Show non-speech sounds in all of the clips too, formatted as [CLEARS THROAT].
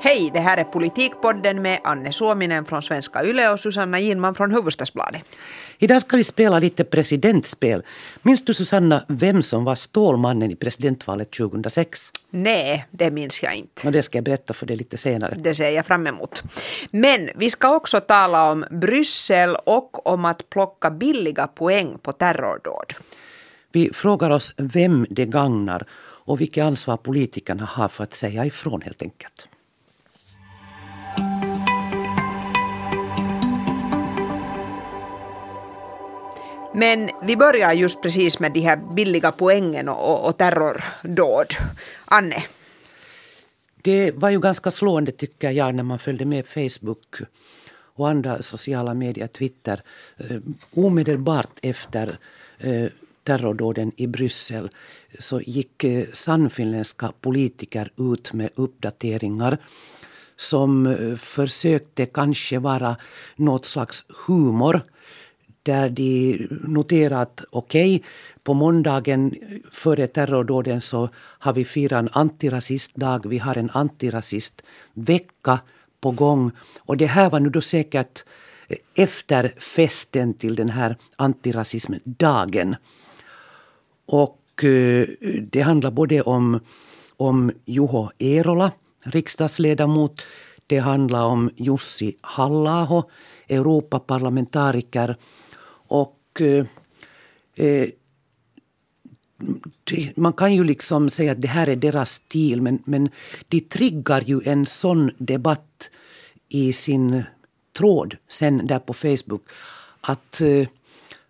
Hej, det här är Politikpodden med Anne Suominen från Svenska Yle och Susanna Ginman från Hufvudstadsbladet. Idag ska vi spela lite presidentspel. Minns du Susanna vem som var Stålmannen i presidentvalet 2006? Nej, det minns jag inte. Och det ska jag berätta för dig lite senare. Det ser jag fram emot. Men vi ska också tala om Bryssel och om att plocka billiga poäng på terrordåd. Vi frågar oss vem det gagnar och vilket ansvar politikerna har för att säga ifrån helt enkelt. Men vi börjar just precis med de här billiga poängen och, och terrordåd. Anne? Det var ju ganska slående tycker jag när man följde med Facebook och andra sociala medier, Twitter, eh, omedelbart efter eh, terrordåden i Bryssel så gick eh, sannfinländska politiker ut med uppdateringar som eh, försökte kanske vara något slags humor där de noterat att okej, okay, på måndagen före terrordåden så har vi firat en antirasistdag, vi har en antirasistvecka på gång. Och det här var nu då säkert eh, efter festen till den här antirasismdagen. Och eh, det handlar både om, om Juho Eerola, riksdagsledamot, det handlar om Jussi Hallaho, Europaparlamentariker. Och eh, eh man kan ju liksom säga att det här är deras stil men, men de triggar ju en sån debatt i sin tråd sen där på Facebook att eh,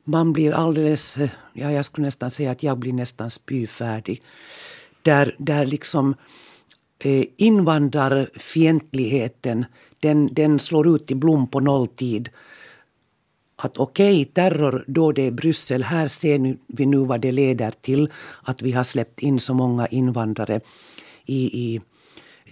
man blir alldeles, eh, ja jag skulle nästan säga att jag blir nästan spyfärdig. Där, där liksom eh, invandrarfientligheten den, den slår ut i blom på nolltid att okej, okay, terror då det är Bryssel, här ser vi nu vad det leder till. Att vi har släppt in så många invandrare i, i,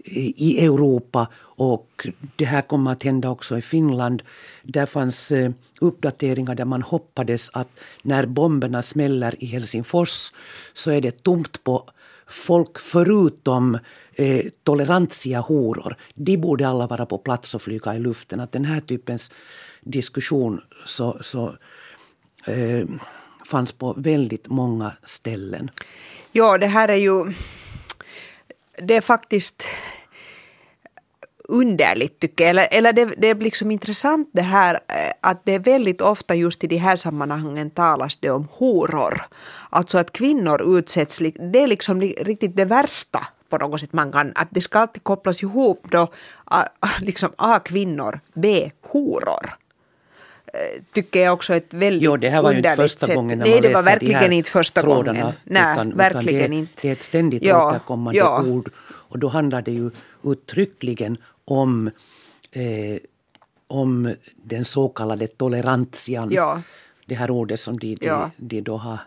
i Europa och det här kommer att hända också i Finland. Där fanns eh, uppdateringar där man hoppades att när bomberna smäller i Helsingfors så är det tomt på folk förutom eh, tolerantia horor. De borde alla vara på plats och flyga i luften. Att den här typens diskussion så, så eh, fanns på väldigt många ställen. Ja, det här är ju... Det är faktiskt underligt tycker jag. Eller, eller det, det är liksom intressant det här eh, att det är väldigt ofta just i de här sammanhangen talas det om horor. Alltså att kvinnor utsätts, det är liksom riktigt det värsta på något sätt man kan, att det ska alltid kopplas ihop då [LAUGHS] liksom A kvinnor, B horor tycker jag också ett väldigt Jo, det här var ju inte första sätt. gången när Nej, det var verkligen inte första trådarna, gången. Nej, utan, verkligen utan det, inte. Det är ett ständigt ja, återkommande ja. ord. Och då handlar det ju uttryckligen om, eh, om den så kallade tolerantian. Ja. Det här ordet som de, de, Ja. de då har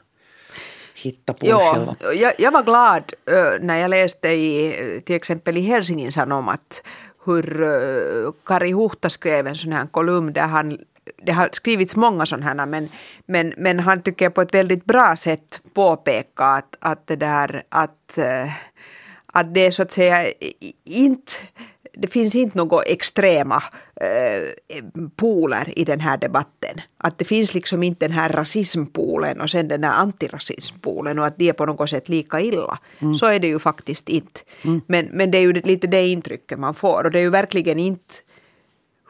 hittat på Ja, själva. jag, jag var glad ö, när jag läste i, till exempel i Helsingin Sanomat hur ö, Kari Huhta skrev en sån här kolumn där han det har skrivits många sådana här men, men, men han tycker på ett väldigt bra sätt påpeka att, att det där att, eh, att det är så att säga inte det finns inte några extrema eh, poler i den här debatten. Att det finns liksom inte den här rasismpolen och sen den här antirasismpolen och att de är på något sätt lika illa. Mm. Så är det ju faktiskt inte. Mm. Men, men det är ju lite det intrycket man får och det är ju verkligen inte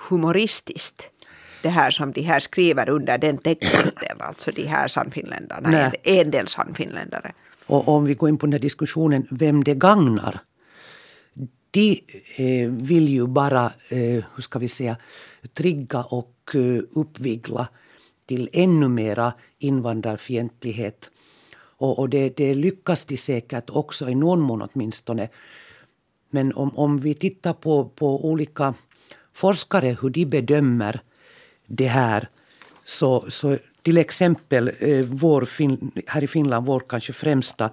humoristiskt det här som de här skriver under den texten, [CLEARS THROAT] alltså de här sannfinländarna, en, en del sannfinländare. Och om vi går in på den här diskussionen vem det gagnar. De eh, vill ju bara, eh, hur ska vi säga, trigga och eh, uppvigla till ännu mera invandrarfientlighet. Och, och det, det lyckas de säkert också i någon mån åtminstone. Men om, om vi tittar på, på olika forskare hur de bedömer det här så, så till exempel eh, vår fin, här i Finland, vår kanske främsta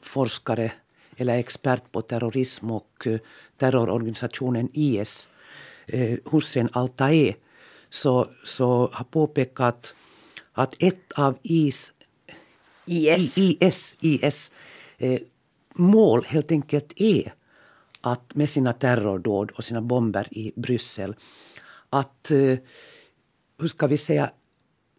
forskare eller expert på terrorism och eh, terrororganisationen IS, eh, Hussein Altae, så, så har påpekat att ett av IS IS. IS, IS eh, mål helt enkelt är att med sina terrordåd och sina bomber i Bryssel att, eh, hur ska vi säga,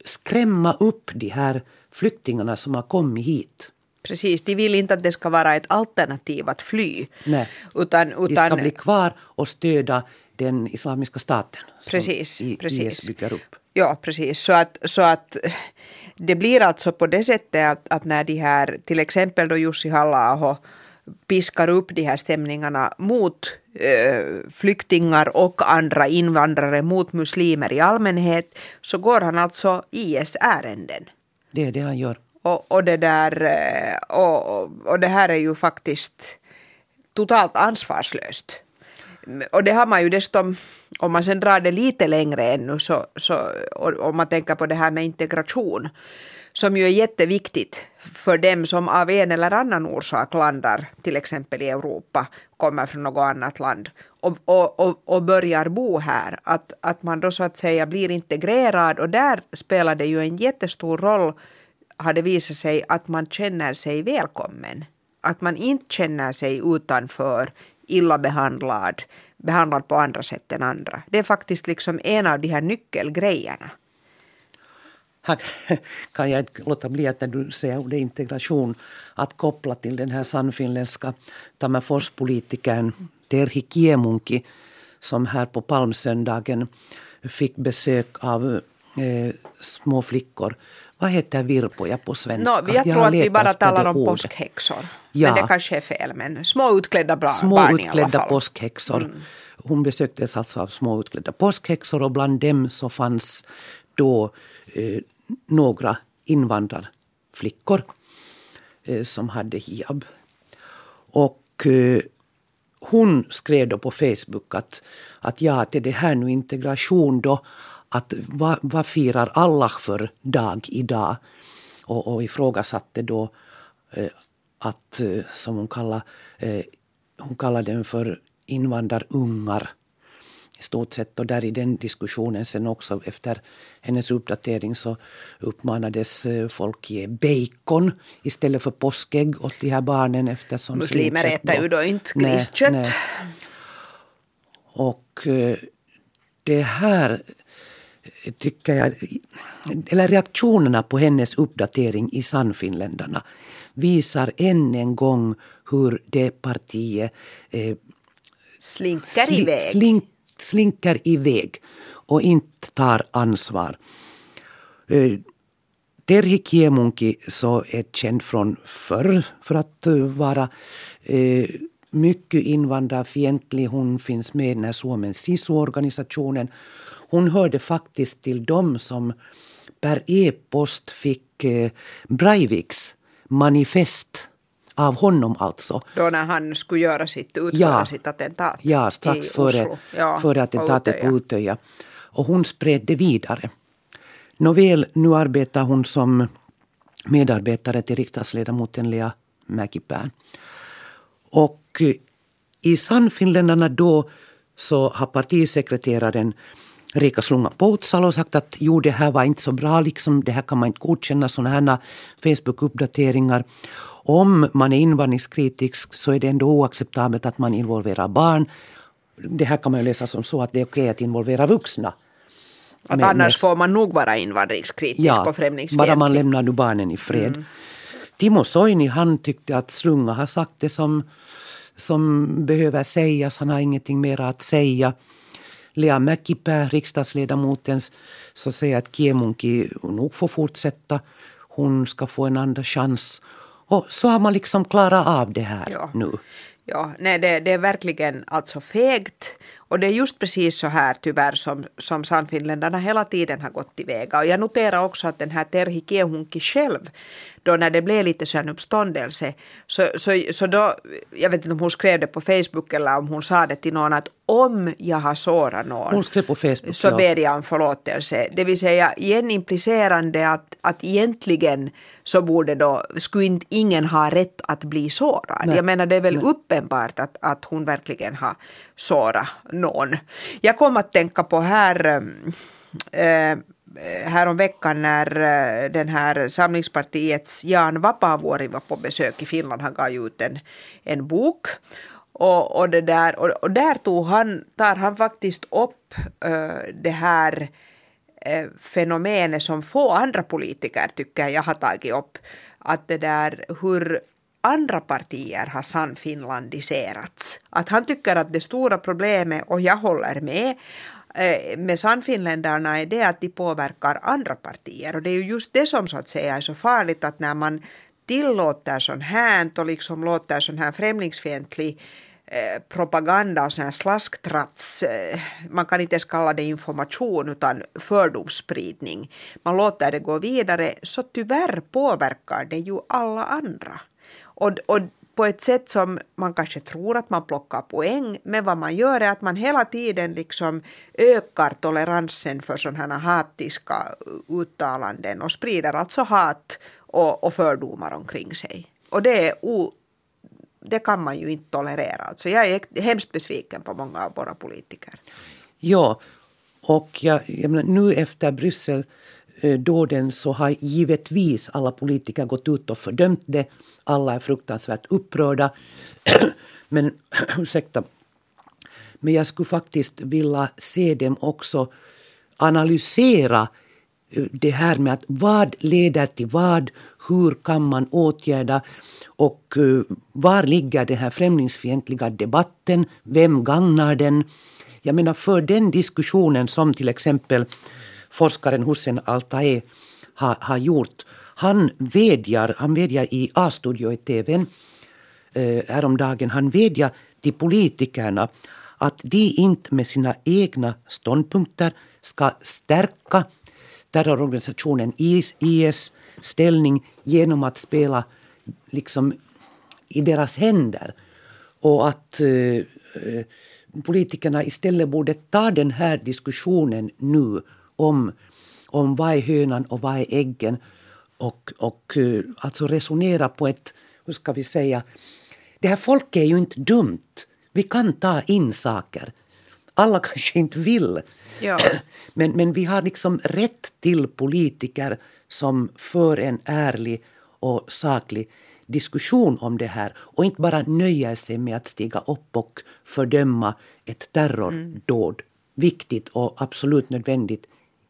skrämma upp de här flyktingarna som har kommit hit. Precis, de vill inte att det ska vara ett alternativ att fly. Nej, utan, utan, de ska bli kvar och stödja den islamiska staten precis, som precis. IS bygger upp. Ja, precis. Så att, så att det blir alltså på det sättet att, att när de här, till exempel då Jussi halla piskar upp de här stämningarna mot flyktingar och andra invandrare, mot muslimer i allmänhet, så går han alltså IS-ärenden. Det är det han gör. Och, och, det där, och, och det här är ju faktiskt totalt ansvarslöst. Och det har man ju desto om man sen drar det lite längre ännu, så, så, om man tänker på det här med integration, som ju är jätteviktigt för dem som av en eller annan orsak landar, till exempel i Europa, kommer från något annat land och, och, och, och börjar bo här. Att, att man då så att säga blir integrerad och där spelar det ju en jättestor roll, har det visat sig, att man känner sig välkommen. Att man inte känner sig utanför, illa behandlad, behandlad på andra sätt än andra. Det är faktiskt liksom en av de här nyckelgrejerna. Här [LAUGHS] kan jag inte låta bli att när du säger ordet integration att koppla till den här sannfinländska Tammerforspolitikern Terhi Kiemunki som här på palmsöndagen fick besök av eh, små flickor. Vad heter virpoja på svenska? No, jag, jag tror att vi bara talar om ordet. påskhäxor. Ja. Men det kanske är fel. Men små utklädda bra, små barn utklädda i alla fall. påskhäxor. Mm. Hon besöktes alltså av små utklädda påskhäxor och bland dem så fanns då eh, några invandrarflickor eh, som hade hijab. Och eh, hon skrev då på Facebook att, att ja, till det här nu integration då, att vad, vad firar Allah för dag idag? Och, och ifrågasatte då eh, att, eh, som hon kallar, eh, hon kallar den för invandrarungar i stort sett. Och där i den diskussionen sen också efter hennes uppdatering så uppmanades eh, folk ge bacon istället för påskägg åt de här barnen eftersom Muslimer äter ju då inte griskött. Och eh, det här tycker jag, eller reaktionerna på hennes uppdatering i Sannfinländarna visar än en gång hur det partiet eh, slinker sli, iväg. Slink, slinker iväg och inte tar ansvar. Eh, Terhi Kiemunki så är känd från förr för att uh, vara eh, mycket invandrarfientlig. Hon finns med när Suomen SISU-organisationen. Hon hörde faktiskt till dem som per e-post fick eh, Breiviks manifest av honom alltså. Då när han skulle göra sitt, utföra ja, sitt attentat Ja, strax före, ja, före attentatet på Utöja. Och hon spred det vidare. Nåväl, nu arbetar hon som medarbetare till riksdagsledamoten Lea Mäkipää. Och eh, i Sannfinländarna då så har partisekreteraren Rika Slunga Poutsalo sagt att jo, det här var inte så bra, liksom, det här kan man inte godkänna, sådana här Facebook-uppdateringar. Om man är invandringskritisk så är det ändå oacceptabelt att man involverar barn. Det här kan man läsa som så att det är okej att involvera vuxna. Att med, annars får man nog vara invandringskritisk ja, och främlingsfientlig. bara man lämnar nu barnen i fred. Mm. Timo Soini han tyckte att Slunga har sagt det som, som behöver sägas. Han har ingenting mer att säga. Lea Mäkipää, riksdagsledamoten, så säger att Kiemunki nog får fortsätta. Hon ska få en andra chans. Och så har man liksom klarat av det här ja. nu. Ja, nej, det, det, är verkligen alltså fegt. Och det är just precis så här tyvärr som, som Sannfinländarna hela tiden har gått tillväga. Och jag noterar också att den här Terhi Kiehunki själv då när det blev lite sån uppståndelse, så, så, så då, jag vet inte om hon skrev det på Facebook eller om hon sa det till någon att om jag har sårat någon hon skrev på Facebook, så ja. ber jag om förlåtelse. Det vill säga igen implicerande att, att egentligen så borde då, skulle inte ingen ha rätt att bli sårad. Nej. Jag menar det är väl Nej. uppenbart att, att hon verkligen har såra någon. Jag kom att tänka på här eh, eh, äh, härom veckan när eh, den här Samlingspartiets Jan Vapaavuori var på besök i Finland. Han gav ut en, en bok. Och, och, det där, och, och där tog han, tar han faktiskt upp äh, det här fenomenet som få andra politiker tycker jag har tagit upp. Att det där hur andra partier har sannfinlandiserats. Att han tycker att det stora problemet, och jag håller med, eh, med sannfinländarna är det att de påverkar andra partier. Och det är ju just det som så att säga är så farligt att när man tillåter sånt här och liksom låter sån här främlingsfientlig eh, propaganda och sån här slasktrats, eh, man kan inte ens kalla det information utan fördomsspridning. Man låter det gå vidare så tyvärr påverkar det ju alla andra. Och, och på ett sätt som man kanske tror att man plockar poäng, men vad man gör är att man hela tiden liksom ökar toleransen för sådana hatiska uttalanden och sprider alltså hat och, och fördomar omkring sig. Och det är o, det kan man ju inte tolerera. Alltså jag är hemskt besviken på många av våra politiker. Ja, och jag, jag menar, nu efter Bryssel Eh, dåden så har givetvis alla politiker gått ut och fördömt det. Alla är fruktansvärt upprörda. [CLEARS THROAT] Men [CLEARS THROAT] ursäkta. Men jag skulle faktiskt vilja se dem också analysera eh, det här med att vad leder till vad, hur kan man åtgärda och eh, var ligger den här främlingsfientliga debatten, vem gagnar den? Jag menar för den diskussionen som till exempel forskaren Hussein Altae har, har gjort. Han vädjar, han vädjar i A-studio i TV eh, häromdagen, han vädjar till politikerna att de inte med sina egna ståndpunkter ska stärka terrororganisationen IS, IS ställning genom att spela liksom i deras händer. Och att eh, eh politikerna istället borde ta den här diskussionen nu om, om vad är hönan och vad är äggen. Och, och eh, alltså resonera på ett, hur ska vi säga, det här folket är ju inte dumt. Vi kan ta in saker. Alla [LAUGHS] kanske inte vill. Ja. [CLEARS THROAT] Men, men vi har liksom rätt till politiker som för en ärlig och saklig diskussion om det här och inte bara nöjer sig med att stiga upp och fördöma ett terrordåd. Mm. Viktigt och absolut nödvändigt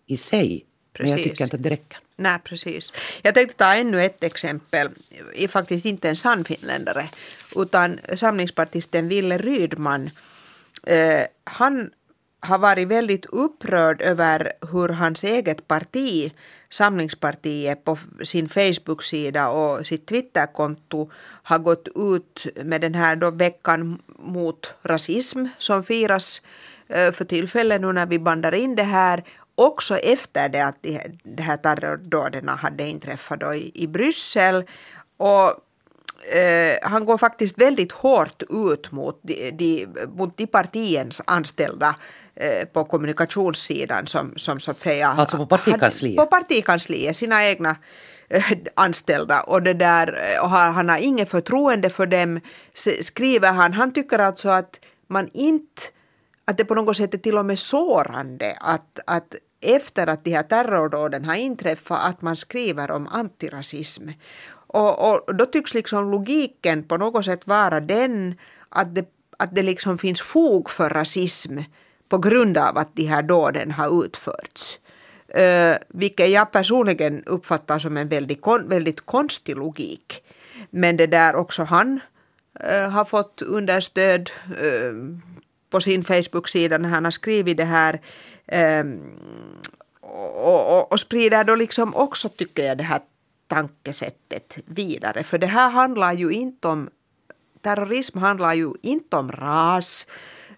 i sig. Precis. Men jag tycker inte att det räcker. Nej, precis. Jag tänkte ta ännu ett exempel, är faktiskt inte en sann finländare, utan samlingspartisten Ville Rydman. Eh, han har varit väldigt upprörd över hur hans eget parti, Samlingspartiet, på sin Facebook-sida och sitt Twitterkonto har gått ut med den här då veckan mot rasism som firas eh, för tillfället nu när vi bandar in det här också efter det att de, de här terrordåden hade inträffat då i, i Bryssel. Och eh, han går faktiskt väldigt hårt ut mot de, de, mot de partiens anställda eh, på kommunikationssidan som, som så att säga... Alltså på partikansliet? Hade, på partikansliet, sina egna eh, anställda och det där och han har inget förtroende för dem skriver han. Han tycker alltså att man inte att det på något sätt är till och med sårande att, att efter att de här terrordåden har inträffat att man skriver om antirasism. Och, och då tycks liksom logiken på något sätt vara den att det, att det liksom finns fog för rasism på grund av att de här dåden har utförts. Uh, vilket jag personligen uppfattar som en väldigt, kon, väldigt konstig logik. Men det där också han uh, har fått understöd uh, på sin Facebook-sida när han har skrivit det här Ehm, och, och, och, sprider då liksom också, tycker jag, det här tankesättet vidare. För det här handlar ju inte om, terrorism handlar ju inte om ras,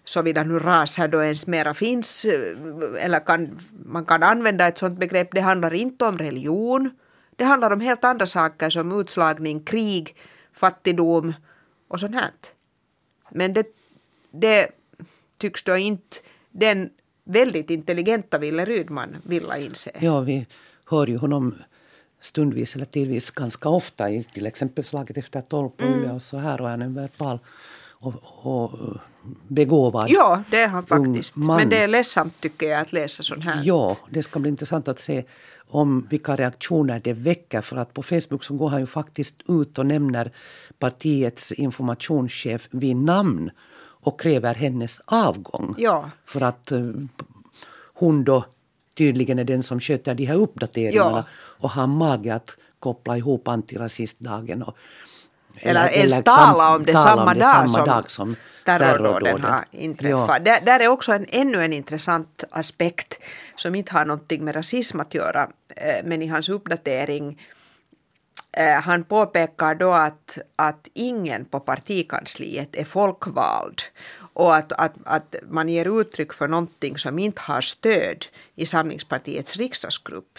såvida nu ras här då ens mera finns, eh, eller kan, man kan använda ett sådant begrepp. Det handlar inte om religion. Det handlar om helt andra saker som utslagning, krig, fattigdom och sånt här. Men det, det tycks då inte den väldigt intelligenta Ville Rydman vilja inse. Ja, vi hör ju honom stundvis eller tidvis ganska ofta i till exempel slaget efter tolv på mm. och så här och är en verbal och, och begåvad Ja, det är han faktiskt. man. Men det är ledsamt tycker jag att läsa sån här. Ja, det ska bli intressant att se om vilka reaktioner det väcker. För att på Facebook så går han ju faktiskt ut och nämner partiets informationschef vid namn och kräver hennes avgång. Ja. För att eh, hon då tydligen är den som sköter de här uppdateringarna Ja. och har mage att koppla ihop antirasistdagen och Eller, ens kam- tala om det tala samma, om det dag, samma som dag som terrordåden har inträffat. Där, där är också en, ännu en intressant aspekt som inte har någonting med rasism att göra. eh, Men i hans uppdatering Eh, han påpekar då att, att ingen på partikansliet är folkvald och att, att, att man ger uttryck för någonting som inte har stöd i Samlingspartiets riksdagsgrupp.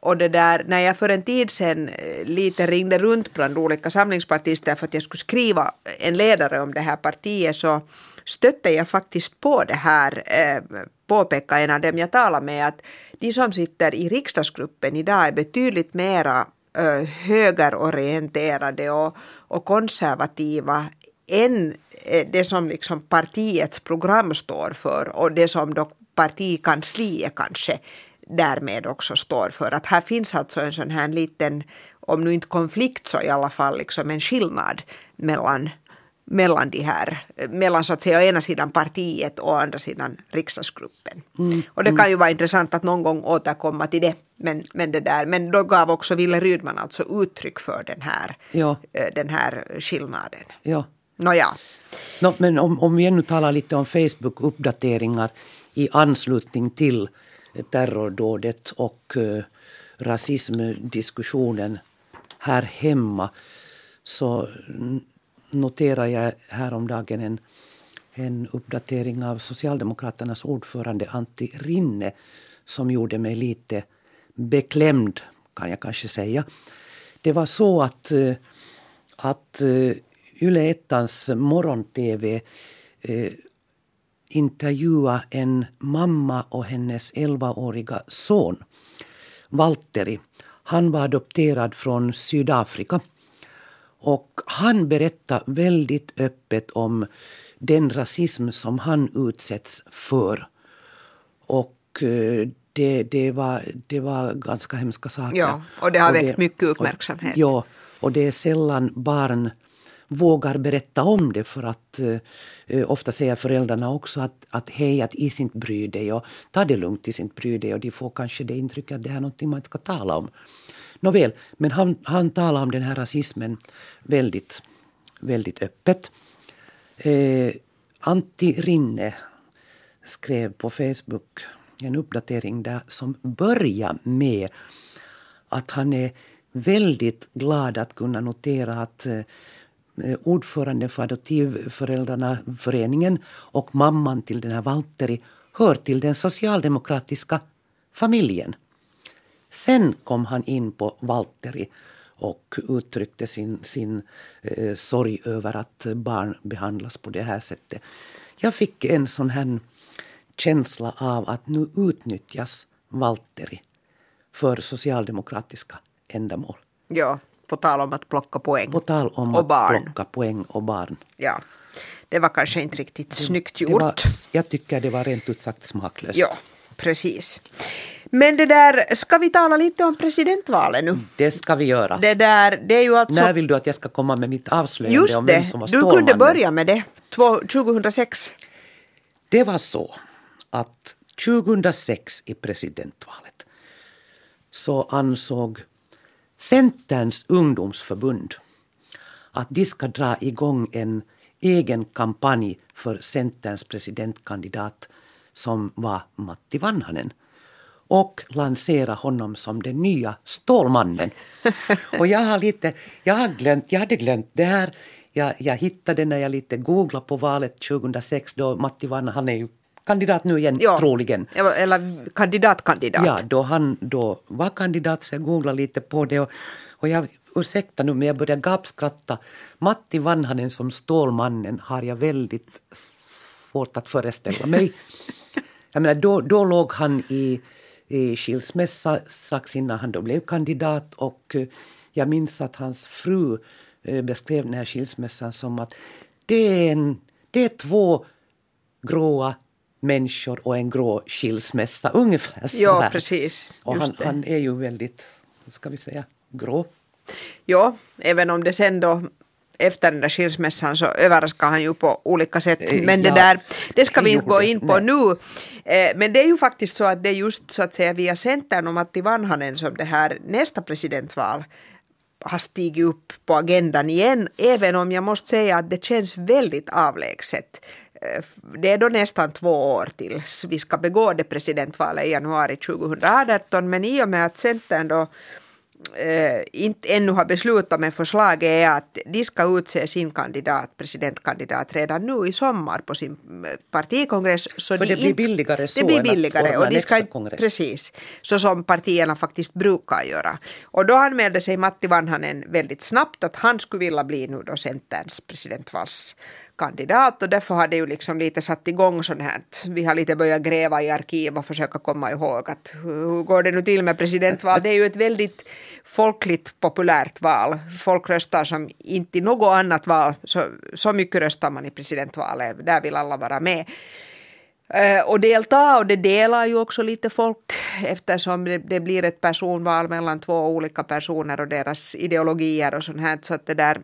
Och det där, när jag för en tid sedan eh, lite ringde runt bland olika samlingspartister för att jag skulle skriva en ledare om det här partiet så stötte jag faktiskt på det här, eh, påpekade en av dem jag talade med, att de som sitter i riksdagsgruppen idag är betydligt mera högerorienterade och, och konservativa än eh, det som liksom partiets program står för och det som då partikansliet kanske därmed också står för. Att här finns alltså en sån här liten, om nu inte konflikt så i alla fall liksom en skillnad mellan mellan de här, mellan så att säga å ena sidan partiet och å andra sidan riksdagsgruppen. Och det kan ju vara intressant att någon gång återkomma till det. Men, men, det där, men då gav också Ville Rydman alltså uttryck för den här, Ja. eh, den här skillnaden. Ja. Nåja, Nå, men om, om vi ännu talar lite om Facebook-uppdateringar i anslutning till terrordådet och eh, rasismdiskussionen här hemma så noterade jag häromdagen en, en uppdatering av Socialdemokraternas ordförande Antti Rinne som gjorde mig lite beklämd, kan jag kanske säga. Det var så att, eh, att eh, Yle Ettans morgon-tv eh, intervjua en mamma och hennes 11-åriga son, Valtteri. Han var adopterad från Sydafrika. Och han berättade väldigt öppet om den rasism som han utsätts för. Och eh, det, det, var, det var ganska hemska saker. Ja, och det har väckt mycket uppmärksamhet. Och, ja, och det är sällan barn vågar berätta om det för att eh, ofta säger föräldrarna också att, att hej, att is inte bry dig och ta det lugnt, is inte bry dig och de får kanske det intrycket att det här är någonting man inte ska tala om. Nåväl, men han, han talar om den här rasismen väldigt, väldigt öppet. Eh, Antti Rinne skrev på Facebook en uppdatering där som börjar med att han är väldigt glad att kunna notera att eh, ordföranden för Adoptivföräldrarna, föreningen och mamman till den här Valtteri hör till den socialdemokratiska familjen. Sen kom han in på Valtteri och uttryckte sin, sin eh, sorg över att barn behandlas på det här sättet. Jag fick en sån här känsla av att nu utnyttjas Valtteri för socialdemokratiska ändamål. ja, på tal om att plocka poäng. På tal om och att barn. plocka poäng och barn. Ja, det var kanske inte riktigt snyggt Det gjort. var, jag tycker det var rent ut sagt smaklöst. Ja, precis. Men det där, ska vi tala lite om presidentvalet nu? Det ska vi göra. Det där, det är ju alltså... När vill du att jag ska komma med mitt avslöjande Just om vem det, som var du kunde börja med det. Två- 2006. Det var så att 2006 i presidentvalet så ansåg Centerns ungdomsförbund att de ska dra igång en egen kampanj för Centerns presidentkandidat som var Matti Vanhanen och lansera honom som den nya Stålmannen. Och jag har lite, jag har glömt, jag hade glömt det här. Jag, jag hittade när jag lite googlade på valet 2006 då Matti Vanhanen, han är ju kandidat nu igen Ja. troligen. Eller kandidat-kandidat. Ja, då han då var kandidat så jag googlade lite på det och, och jag ursäkta nu men jag började gapskratta. Matti Vanhanen som Stålmannen har jag väldigt svårt att föreställa mig. Jag menar, då, då låg han i, i skilsmässa strax innan han då blev kandidat och eh, jag minns att hans fru eh, beskrev den här skilsmässan som att det är en det är två gråa människor och en grå skilsmässa, ungefär så Ja, här. precis. Och han, han är ju väldigt, ska vi säga, grå. Ja, även om det sen då efter den där skilsmässan så överraskar han ju på olika sätt. Eh, Men det ja, där, det ska vi det inte gå in på nej. nu. Eh, Men det är ju faktiskt så att det är just så att säga via Centern och Matti Vanhanen som det här nästa presidentval har stigit upp på agendan igen, även om jag måste säga att det känns väldigt avlägset. Eh, Det är då nästan två år tills vi ska begå det presidentvalet i januari 2018, men i och med att Centern då eh, inte ännu har beslutat men förslaget är att de ska utse sin kandidat, presidentkandidat redan nu i sommar på sin eh, partikongress. Så För de det blir inte- billigare så Det blir än att billigare och de ska kongress. Precis, så som partierna faktiskt brukar göra. Och då anmälde sig Matti Vanhanen väldigt snabbt att han skulle vilja bli nu då Centerns presidentvalskandidat kandidat och därför har det ju liksom lite satt igång sånt här. Vi har lite börjat gräva i arkiv och försöka komma ihåg att hur går det nu till med presidentval? Det är ju ett väldigt folkligt populärt val. Folk röstar som inte i något annat val, så, så mycket röstar man i presidentvalet, där vill alla vara med. Eh, och delta och det delar ju också lite folk eftersom det, det blir ett personval mellan två olika personer och deras ideologier och sånt här. Så att det där.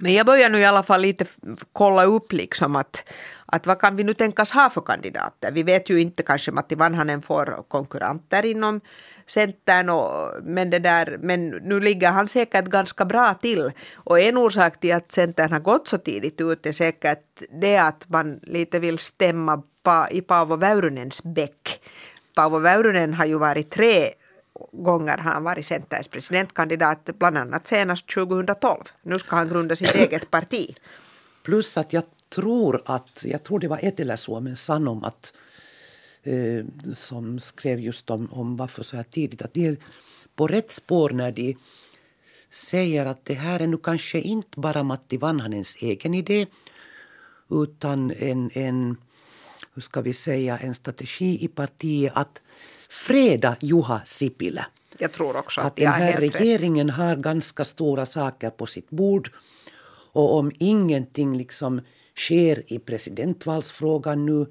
Men jag börjar nu i alla fall lite kolla upp liksom att, att vad kan vi nu tänkas ha för kandidater? Vi vet ju inte kanske Matti Vanhanen får konkurrenter inom Centern och, men, det där, men nu ligger han säkert ganska bra till. Och en orsak till att Centern har gått så tidigt ut är säkert det att man lite vill stämma pa, i Paavo Väyrynens bäck. Paavo Väyrynen har ju varit tre gånger har han varit Centerns presidentkandidat, bland annat senast 2012. Nu ska han grunda sitt [COUGHS] eget parti. Plus att jag tror att, jag tror det var Etelä Suomen Sanom att, eh, som skrev just om, om varför så här tidigt, att de är på rätt spår när de säger att det här är nu kanske inte bara Matti Vanhanens egen idé utan en, en hur ska vi säga, en strategi i partiet att freda Juha Sipilä. Jag tror också att, Att den är här rätt. regeringen har ganska stora saker på sitt bord. Och om ingenting liksom sker i presidentvalsfrågan nu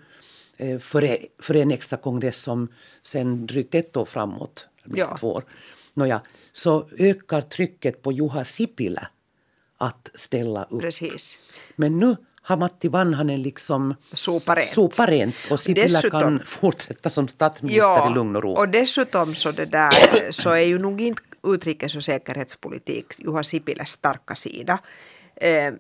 eh, för, för en extra kongress som sen drygt ett år framåt, Ja. två år, Nåja, så ökar trycket på Juha Sipilä att ställa upp. Precis. Men nu har Matti Vanhanen liksom Sopa rent. sopa rent och Sipilä Dessutom- kan fortsätta som statsminister i lugn och ro. och dessutom så, det där, [COUGHS] så är ju nog inte utrikes och säkerhetspolitik Juha Sipiläs starka sida. Eh,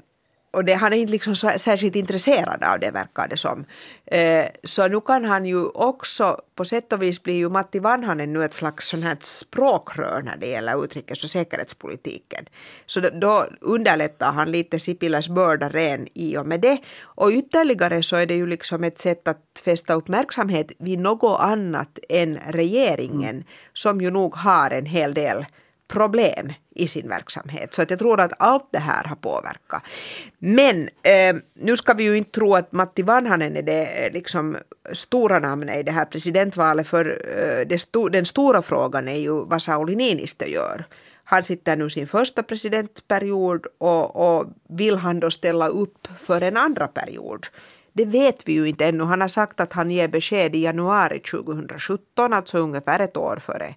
och det, han är inte liksom särskilt intresserad av det verkar det som. Eh, så nu kan han ju också, på sätt och vis blir ju Matti Vanhanen nu ett slags sån här språkrör när det gäller utrikes och säkerhetspolitiken. Så då, då underlättar han lite Sipiläs börda ren i och med det. Och ytterligare så är det ju liksom ett sätt att fästa uppmärksamhet vid något annat än regeringen som ju nog har en hel del problem i sin verksamhet. Så att jag tror att allt det här har påverkat. Men eh, nu ska vi ju inte tro att Matti Vanhanen är det eh, liksom stora namnet i det här presidentvalet för eh, det sto- den stora frågan är ju vad Sauli Niinistö gör. Han sitter nu sin första presidentperiod och, och vill han då ställa upp för en andra period? Det vet vi ju inte ännu. Han har sagt att han ger besked i januari 2017, alltså ungefär ett år före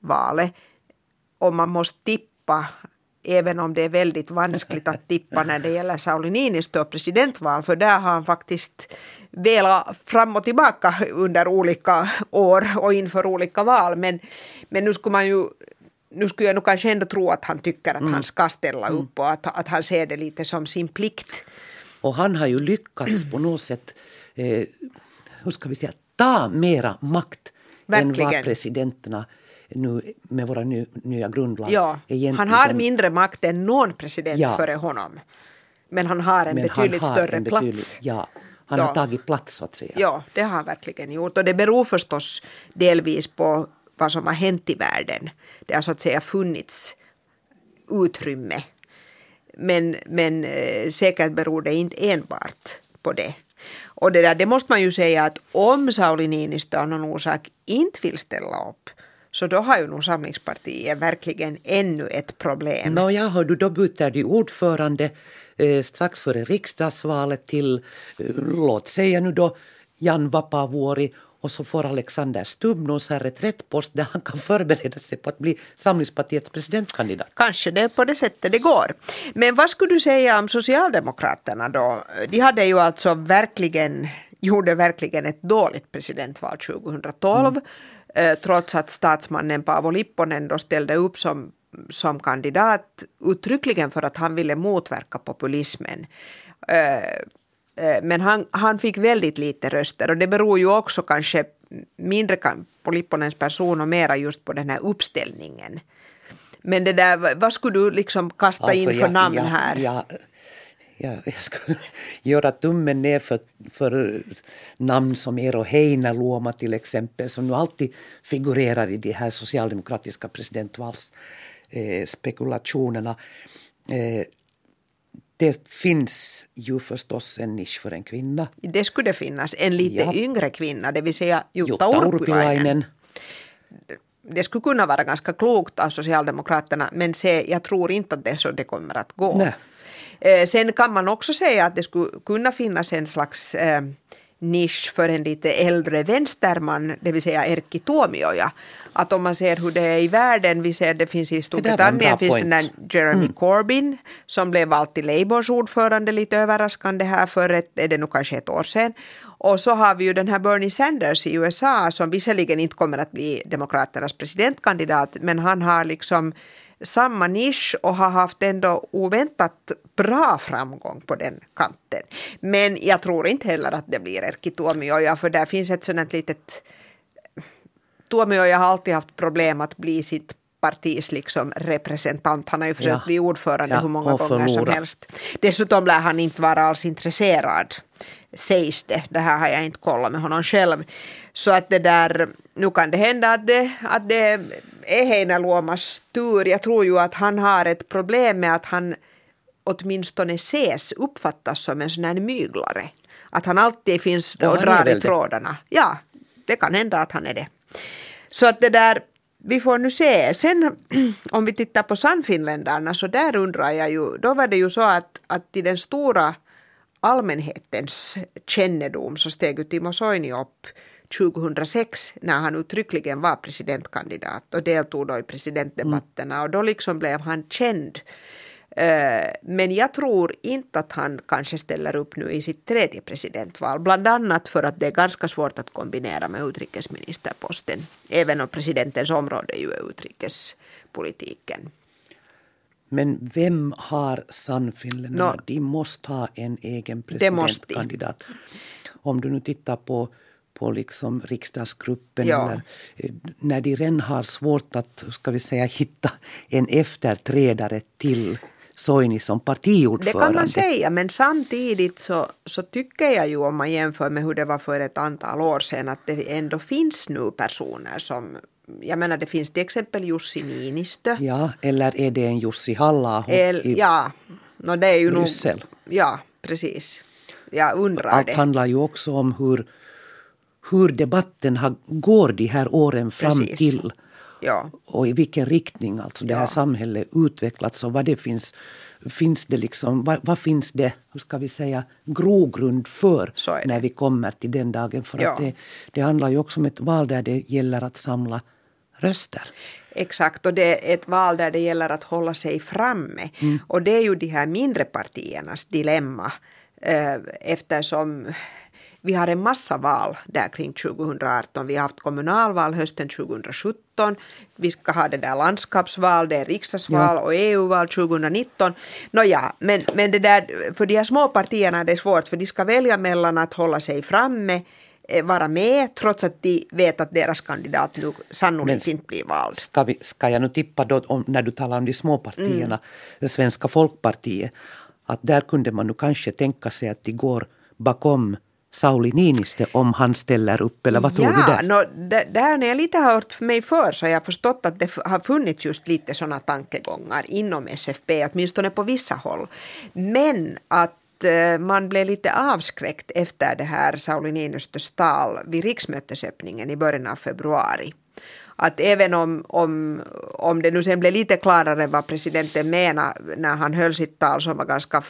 valet om man måste tippa, även om det är väldigt vanskligt att tippa när det gäller Sauli Niinistö och presidentval, för där har han faktiskt velat fram och tillbaka under olika år och inför olika val. Men, men nu skulle man ju nu skulle jag nog kanske ändå tro att han tycker att han ska ställa upp och att, att han ser det lite som sin plikt. Och han har ju lyckats på något sätt, eh, hur ska vi säga, ta mera makt än Verkligen. vad presidenterna nu med våra ny, nya grundlag Ja, egentligen... han har mindre makt än någon president Ja. före honom. Men han har en men betydligt har större en plats. betydligt- Ja, han Ja. har tagit plats så att säga. Ja, det har han verkligen gjort. Och det beror förstås delvis på vad som har hänt i världen. Det har så att säga funnits utrymme. Men, men eh, säkert beror det inte enbart på det. Och det, där, det måste man ju säga att om Sauli Niinistö av någon orsak inte vill ställa upp Så då har ju nog Samlingspartiet verkligen ännu ett problem. Nåja, hör du, då byter de ordförande eh, strax före riksdagsvalet till, eh, låt säga nu då, Jan Vapavuori och så får Alexander Stubb någon här reträttpost där han kan förbereda sig på att bli Samlingspartiets presidentkandidat. Kanske det är på det sättet det går. Men vad skulle du säga om Socialdemokraterna då? De hade ju alltså verkligen, gjorde verkligen ett dåligt presidentval 2012. Mm. Eh, trots att statsmannen Paavo Lipponen då ställde upp som, som kandidat uttryckligen för att han ville motverka populismen. Eh, Eh, men han, han fick väldigt lite röster och det beror ju också kanske mindre på Lipponens person och mera just på den här uppställningen. Men det där, vad skulle du liksom kasta alltså, in för jag, namn jag, här? Jag, jag, jag skulle göra tummen ner för, för namn som Eero Heinäluoma till exempel som nu alltid figurerar i de här socialdemokratiska presidentvalsspekulationerna. Eh, det finns ju förstås en nisch för en kvinna. Det skulle det finnas. En lite ja. yngre kvinna, det vill säga Jutta, Jutta Urpilainen. Det skulle kunna vara ganska klokt av Socialdemokraterna men se, jag tror inte att det är så det kommer att gå. Nej. Eh, sen kan man också säga att det skulle kunna finnas en slags eh, nisch för en lite äldre vänsterman, det vill säga Erkki Tuomioja. Att om man ser hur det är i världen, vi ser det finns i Storbritannien, finns den där Jeremy mm. Corbyn som blev vald till Labours ordförande lite överraskande här för ett, är det nu kanske ett år sedan. Och så har vi ju den här Bernie Sanders i USA som visserligen inte kommer att bli Demokraternas presidentkandidat men han har liksom samma nisch och har haft ändå oväntat bra framgång på den kanten. Men jag tror inte heller att det blir Erkki Tuomioja för där finns ett sådant litet Tuomioja har alltid haft problem att bli sitt partis liksom representant. Han har ju försökt ja. bli ordförande ja, hur många gånger som helst. Dessutom lär han inte vara alls intresserad, sägs det. Det här har jag inte kollat med honom själv. Så att det där, nu kan det hända att det, att det är Heinäluomas tur. Jag tror ju att han har ett problem med att han åtminstone ses, uppfattas som en sån här myglare. Att han alltid finns och drar i trådarna. Ja, det kan hända att han är det. Så att det där, vi får nu se. Sen [CLEARS THROAT] om vi tittar på Sannfinländarna så där undrar jag ju, då var det ju så att, att i den stora allmänhetens kännedom så steg ju Timo Soini upp 2006 när han uttryckligen var presidentkandidat och deltog då i presidentdebatterna mm. och då liksom blev han känd Eh, men jag tror inte att han kanske ställer upp nu i sitt tredje presidentval. Bland annat för att det är ganska svårt att kombinera med utrikesministerposten. Även om presidentens område ju är utrikespolitiken. Men vem har Sannfinländarna? No, de måste ha en egen presidentkandidat. Om du nu tittar på på liksom riksdagsgruppen. Ja. Eller, eh, när de redan har svårt att ska vi säga, hitta en efterträdare till Soini som partiordförande. Det kan man säga, men samtidigt så, så tycker jag ju om man jämför med hur det var för ett antal år sedan att det ändå finns nu personer som jag menar det finns till exempel Jussi Niinistö. Ja, eller är det en Jussi halla i Ja, no, det är ju Bryssel? Nog, ja, precis. Jag undrar Allt det. handlar ju också om hur, hur debatten har, går de här åren fram precis. till Ja. Och i vilken riktning alltså det här samhället utvecklats och vad det finns finns det liksom, vad, vad, finns det, hur ska vi säga, grogrund för när vi kommer till den dagen. För ja. att det, det handlar ju också om ett val där det gäller att samla röster. Exakt, och det är ett val där det gäller att hålla sig framme. Mm. Och det är ju de här mindre partiernas dilemma. Eh, eftersom vi har en massa val där kring 2018. Vi har haft kommunalval hösten 2017. Vi ska ha det där landskapsval, det är riksdagsval ja. och EU-val 2019. Nåja, men, men det där, för de här små partierna är det svårt för de ska välja mellan att hålla sig framme eh, vara med trots att de vet att deras kandidat nu sannolikt inte blir vald. Ska, vi, ska jag nu tippa då om, när du talar om de små partierna, mm. det svenska folkpartiet, att där kunde man nu kanske tänka sig att de går bakom Sauli Niinistö om han ställer upp eller vad tror ja, du där? No, där när jag lite har hört mig för så har jag förstått att det har funnits just lite sådana tankegångar inom SFP, åtminstone på vissa håll. Men att eh, man blev lite avskräckt efter det här Sauli Niinistös tal vid riksmötesöppningen i början av februari att även om, om, om det nu sen blev lite klarare vad presidenten menade när han höll sitt tal som var ganska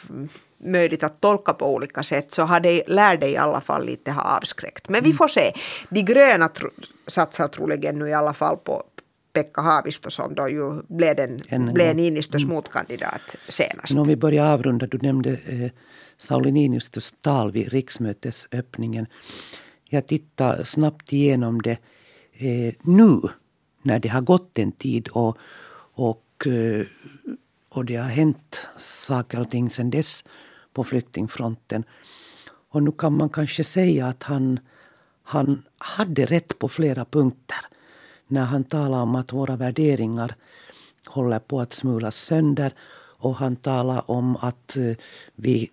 möjligt att tolka på olika sätt så har det, lär det i alla fall lite ha avskräckt. Men vi mm. får se. De gröna tro, satsar troligen nu i alla fall på Pekka Haavisto som då ju blev, den, en, blev Niinistös mm. motkandidat senast. Om vi börjar avrunda, du nämnde eh, Sauli Niinistös tal vid riksmötesöppningen. Jag tittar snabbt igenom det eh, nu när det har gått en tid och, och, eh, och det har hänt saker och ting sedan dess på flyktingfronten. Och nu kan man kanske säga att han, han hade rätt på flera punkter när han talade om att våra värderingar håller på att smulas sönder och han talade om att eh, vi...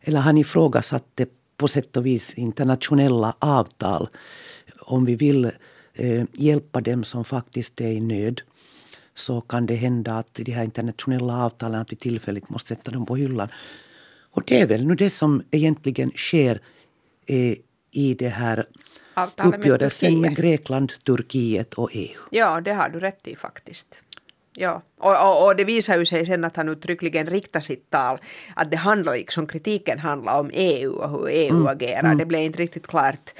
Eller han ifrågasatte på sätt och vis internationella avtal om vi vill eh, hjälpa dem som faktiskt är i nöd så kan det hända att de här internationella avtalen att vi tillfälligt måste sätta dem på hyllan. Och det är väl nu det som egentligen sker eh, i det här uppgörelsen med, med Grekland, Turkiet och EU. Ja, det har du rätt i faktiskt. Ja, och, och, och, det visar ju sig sen att han uttryckligen riktar sitt tal att det handlar liksom, kritiken handlar om EU och hur EU mm. agerar. Mm. Det blev inte riktigt klart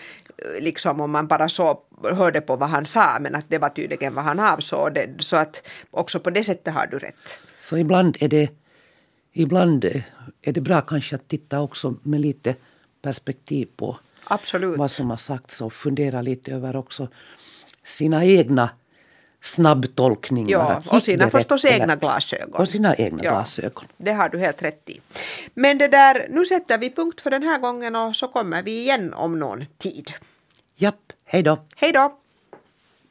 liksom om man bara så hörde på vad han sa men att det var tydligen vad han avsåg. Det, så att också på det sättet har du rätt. Så ibland är det, ibland är det bra kanske att titta också med lite perspektiv på Absolut. vad som har sagts och fundera lite över också sina egna snabbtolkningar. Ja, och sina förstås egna glasögon. Och sina egna ja, glasögon. Det har du helt rätt i. Men det där, nu sätter vi punkt för den här gången och så kommer vi igen om någon tid. Japp, hej då. Hej då.